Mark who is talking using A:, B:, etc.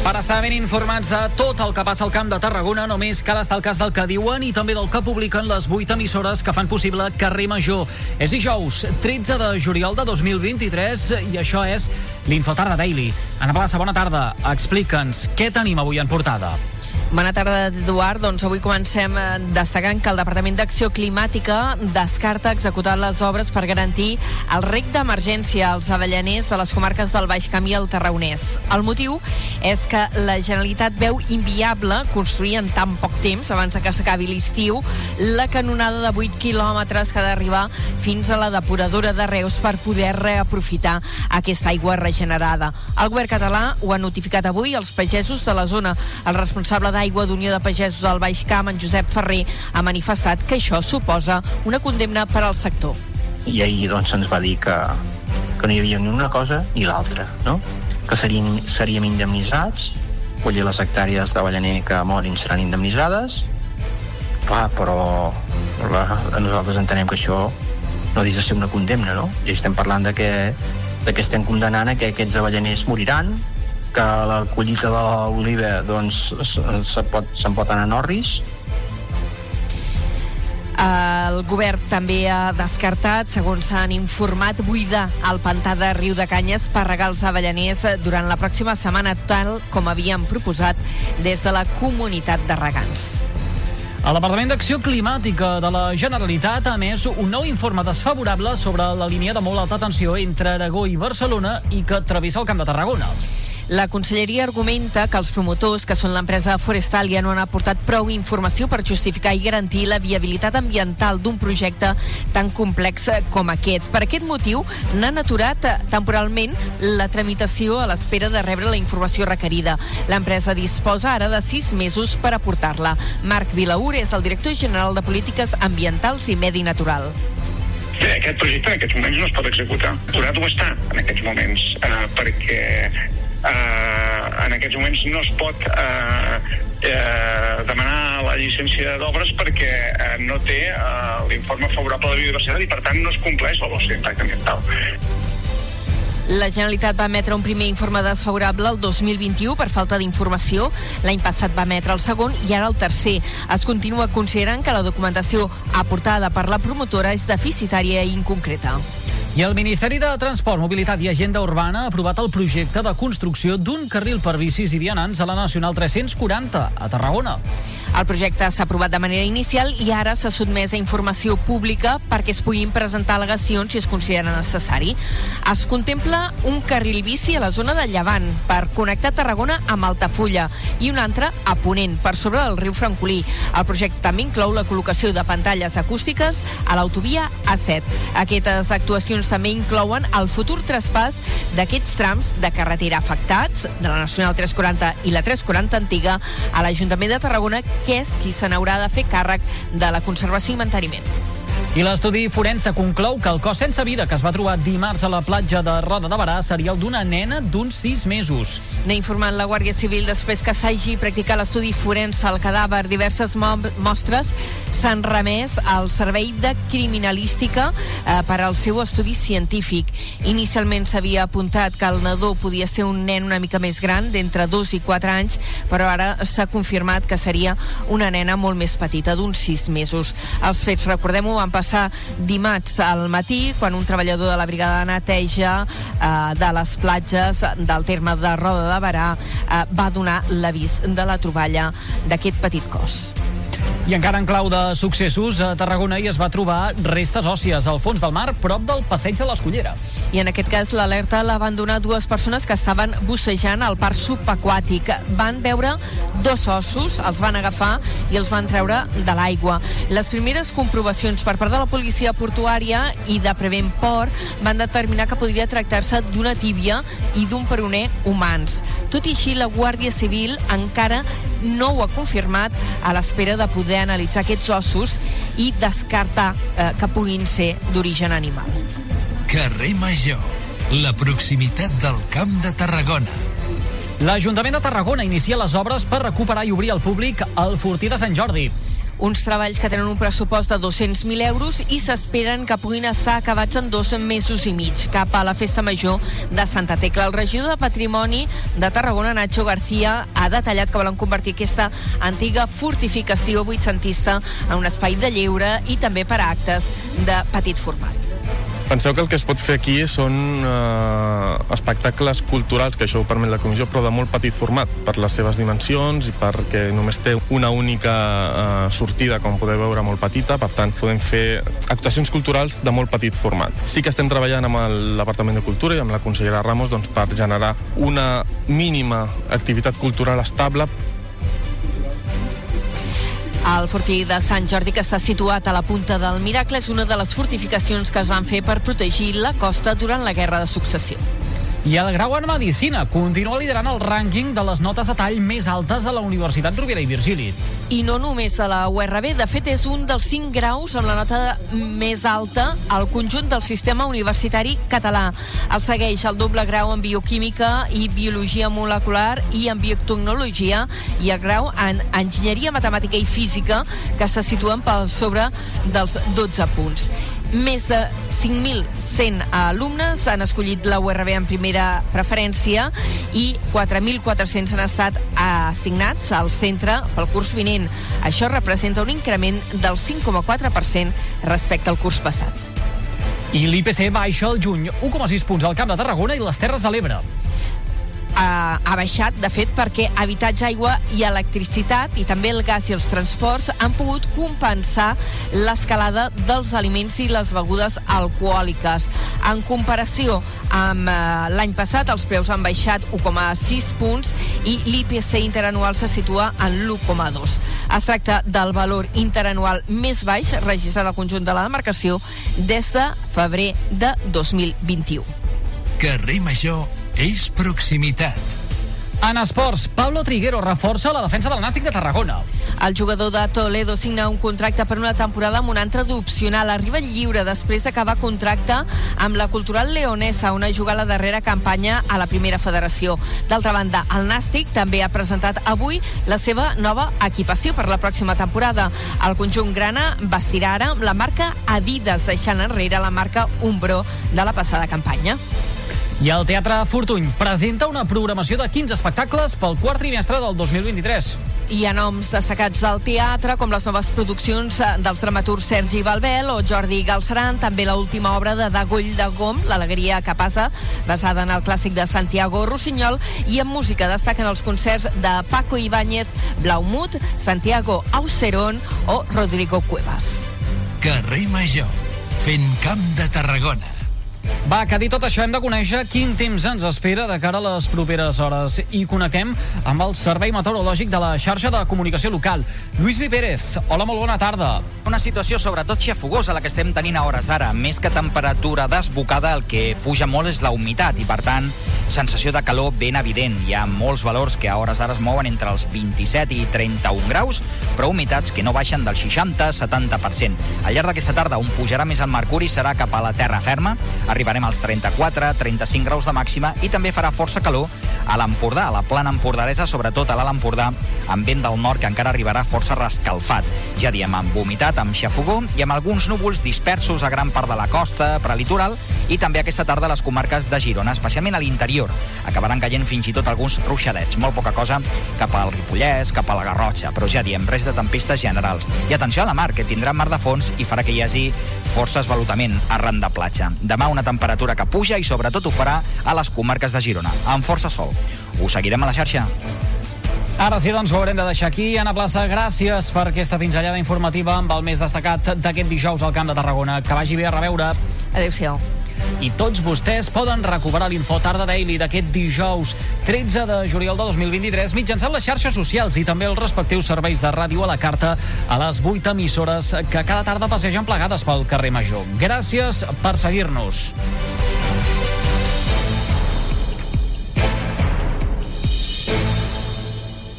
A: Per estar ben informats de tot el que passa al Camp de Tarragona, només cal estar al cas del que diuen i també del que publiquen les 8 emissores que fan possible Carrer Major. És dijous, 13 de juliol de 2023 i això és l'Infotarda Daily. Ana Blassa, bona tarda. Explica'ns què tenim avui en portada.
B: Bona tarda, Eduard. Doncs avui comencem eh, destacant que el Departament d'Acció Climàtica descarta executar les obres per garantir el rec d'emergència als avellaners de les comarques del Baix Camí al Tarraonès. El motiu és que la Generalitat veu inviable construir en tan poc temps, abans que s'acabi l'estiu, la canonada de 8 quilòmetres que ha d'arribar fins a la depuradora de Reus per poder reaprofitar aquesta aigua regenerada. El govern català ho ha notificat avui als pagesos de la zona. El responsable d'Aigua d'Unió de Pagesos del Baix Camp, en Josep Ferrer, ha manifestat que això suposa una condemna per al sector.
C: I ahir doncs se'ns va dir que, que no hi havia ni una cosa ni l'altra, no? que seríem, seríem indemnitzats, vull dir, les hectàrees d'avellaner que morin seran indemnitzades, clar, però la, nosaltres entenem que això no deixa de ser una condemna, no? I estem parlant de que, de que estem condemnant a que aquests avellaners moriran, que la collita de l'oliva doncs, se'n pot, se pot anar a Norris
B: el govern també ha descartat, segons s'han informat, buidar el pantà de Riu de Canyes per regar els avellaners durant la pròxima setmana, tal com havien proposat des de la comunitat de regants.
A: El Departament d'Acció Climàtica de la Generalitat ha emès un nou informe desfavorable sobre la línia de molt alta tensió entre Aragó i Barcelona i que travessa el Camp de Tarragona.
B: La conselleria argumenta que els promotors, que són l'empresa Forestalia, no han aportat prou informació per justificar i garantir la viabilitat ambiental d'un projecte tan complex com aquest. Per aquest motiu, n'han aturat temporalment la tramitació a l'espera de rebre la informació requerida. L'empresa disposa ara de sis mesos per aportar-la. Marc Vilaur és el director general de Polítiques Ambientals i Medi Natural.
D: Bé, aquest projecte en aquests moments no es pot executar. Aturat ho està en aquests moments, eh, perquè eh, en aquests moments no es pot eh, eh, demanar la llicència d'obres perquè eh, no té eh, l'informe favorable la biodiversitat i per tant no es compleix la velocitat d'impacte ambiental.
B: La Generalitat va emetre un primer informe desfavorable el 2021 per falta d'informació. L'any passat va emetre el segon i ara el tercer. Es continua considerant que la documentació aportada per la promotora és deficitària i inconcreta.
A: I el Ministeri de Transport, Mobilitat i Agenda Urbana ha aprovat el projecte de construcció d'un carril per bicis i vianants a la Nacional 340, a Tarragona.
B: El projecte s'ha aprovat de manera inicial i ara s'ha sotmès a informació pública perquè es puguin presentar al·legacions si es considera necessari. Es contempla un carril bici a la zona de Llevant per connectar Tarragona amb Altafulla i un altre a Ponent, per sobre del riu Francolí. El projecte també inclou la col·locació de pantalles acústiques a l'autovia A7. Aquestes actuacions també inclouen el futur traspàs d'aquests trams de carretera afectats, de la Nacional 340 i la 340 antiga, a l'Ajuntament de Tarragona, que és qui se n'haurà de fer càrrec de la conservació i manteniment.
A: I l'estudi forense conclou que el cos sense vida que es va trobar dimarts a la platja de Roda de Barà seria el d'una nena d'uns 6 mesos.
B: N'ha informat la Guàrdia Civil després que s'hagi practicat l'estudi forense al cadàver. Diverses mostres s'han remès al Servei de Criminalística eh, per al seu estudi científic. Inicialment s'havia apuntat que el nadó podia ser un nen una mica més gran, d'entre 2 i 4 anys, però ara s'ha confirmat que seria una nena molt més petita, d'uns 6 mesos. Els fets, recordem-ho, van passar dimarts al matí quan un treballador de la brigada de neteja eh, de les platges del terme de Roda de Barà eh, va donar l'avís de la troballa d'aquest petit cos.
A: I encara en clau de successos, a Tarragona hi es va trobar restes òssies al fons del mar, prop del passeig de l'Escollera.
B: I en aquest cas l'alerta la van donar dues persones que estaven bussejant al parc subaquàtic. Van veure dos ossos, els van agafar i els van treure de l'aigua. Les primeres comprovacions per part de la policia portuària i de Prevent Port van determinar que podria tractar-se d'una tíbia i d'un peroner humans. Tot i així, la Guàrdia Civil encara no ho ha confirmat a l'espera de poder analitzar aquests ossos i descartar eh, que puguin ser d'origen animal.
E: Carrer Major, la proximitat del Camp de Tarragona.
A: L'Ajuntament de Tarragona inicia les obres per recuperar i obrir al públic el Fortí de Sant Jordi.
B: Uns treballs que tenen un pressupost de 200.000 euros i s'esperen que puguin estar acabats en dos mesos i mig, cap a la Festa Major de Santa Tecla. El regidor de Patrimoni de Tarragona, Nacho García, ha detallat que volen convertir aquesta antiga fortificació vuitcentista en un espai de lleure i també per a actes de petit format.
F: Penseu que el que es pot fer aquí són eh, espectacles culturals, que això ho permet la comissió, però de molt petit format, per les seves dimensions i perquè només té una única eh, sortida, com podeu veure, molt petita, per tant, podem fer actuacions culturals de molt petit format. Sí que estem treballant amb el Departament de Cultura i amb la consellera Ramos doncs, per generar una mínima activitat cultural estable
B: el fortí de Sant Jordi, que està situat a la punta del Miracle, és una de les fortificacions que es van fer per protegir la costa durant la Guerra de Successió.
A: I el grau en Medicina continua liderant el rànquing de les notes de tall més altes de la Universitat Rovira i Virgili.
B: I no només a la URB, de fet és un dels cinc graus amb la nota més alta al conjunt del sistema universitari català. El segueix el doble grau en bioquímica i biologia molecular i en biotecnologia i el grau en enginyeria matemàtica i física que se situen pel sobre dels 12 punts. Més de 5.100 alumnes han escollit la URB en primera preferència i 4.400 han estat assignats al centre pel curs vinent. Això representa un increment del 5,4% respecte al curs passat.
A: I l'IPC baixa al juny 1,6 punts al Camp de Tarragona i les Terres de l'Ebre
B: ha, ha baixat, de fet, perquè habitatge, aigua i electricitat i també el gas i els transports han pogut compensar l'escalada dels aliments i les begudes alcohòliques. En comparació amb eh, l'any passat, els preus han baixat 1,6 punts i l'IPC interanual se situa en l'1,2. Es tracta del valor interanual més baix registrat al conjunt de la demarcació des de febrer de 2021.
E: Carrer Major és proximitat.
A: En esports, Pablo Triguero reforça la defensa del Nàstic de Tarragona.
B: El jugador de Toledo signa un contracte per una temporada amb un altre opcional. Arriba lliure després d'acabar contracte amb la Cultural Leonesa, on juga la darrera campanya a la primera federació. D'altra banda, el Nàstic també ha presentat avui la seva nova equipació per la pròxima temporada. El conjunt grana vestirà ara la marca Adidas, deixant enrere la marca Umbro de la passada campanya.
A: I el Teatre Fortuny presenta una programació de 15 espectacles pel quart trimestre del 2023.
B: Hi ha noms destacats del teatre, com les noves produccions eh, dels dramaturgs Sergi Balbel o Jordi Galceran, també l última obra de Dagoll de Gom, L'alegria que passa, basada en el clàssic de Santiago Rossinyol, i en música destaquen els concerts de Paco Ibáñez, Blaumut, Santiago Aucerón o Rodrigo Cuevas.
E: Carrer Major, fent camp de Tarragona.
A: Va, que dit tot això hem de conèixer quin temps ens espera de cara a les properes hores i connectem amb el Servei Meteorològic de la xarxa de comunicació local. Lluís Vi Pérez, hola, molt bona tarda.
G: Una situació sobretot xafogosa la que estem tenint a hores d'ara. Més que temperatura desbocada, el que puja molt és la humitat i, per tant, sensació de calor ben evident. Hi ha molts valors que a hores d'ara es mouen entre els 27 i 31 graus, però humitats que no baixen del 60-70%. Al llarg d'aquesta tarda, on pujarà més el mercuri serà cap a la terra ferma, arribarem als 34, 35 graus de màxima i també farà força calor a l'Empordà, a la plana empordaresa, sobretot a l'Alt Empordà, amb vent del nord que encara arribarà força rescalfat. Ja diem amb humitat, amb xafogó i amb alguns núvols dispersos a gran part de la costa, prelitoral i també aquesta tarda a les comarques de Girona, especialment a l'interior. Acabaran caient fins i tot alguns ruixadets, molt poca cosa cap al Ripollès, cap a la Garrotxa, però ja diem, res de tempestes generals. I atenció a la mar, que tindrà mar de fons i farà que hi hagi força esvalutament arran de platja. Demà una temperatura que puja i sobretot ho farà a les comarques de Girona, amb força sol. Us seguirem a la xarxa.
A: Ara sí, doncs ho haurem de deixar aquí. Anna Plaça, gràcies per aquesta pinzellada informativa amb el més destacat d'aquest dijous al Camp de Tarragona. Que vagi bé a reveure.
B: Adéu-siau.
A: I tots vostès poden recuperar l'info Tarda Daily d'aquest dijous 13 de juliol de 2023 mitjançant les xarxes socials i també els respectius serveis de ràdio a la carta a les 8 emissores que cada tarda passegen plegades pel carrer Major. Gràcies per seguir-nos.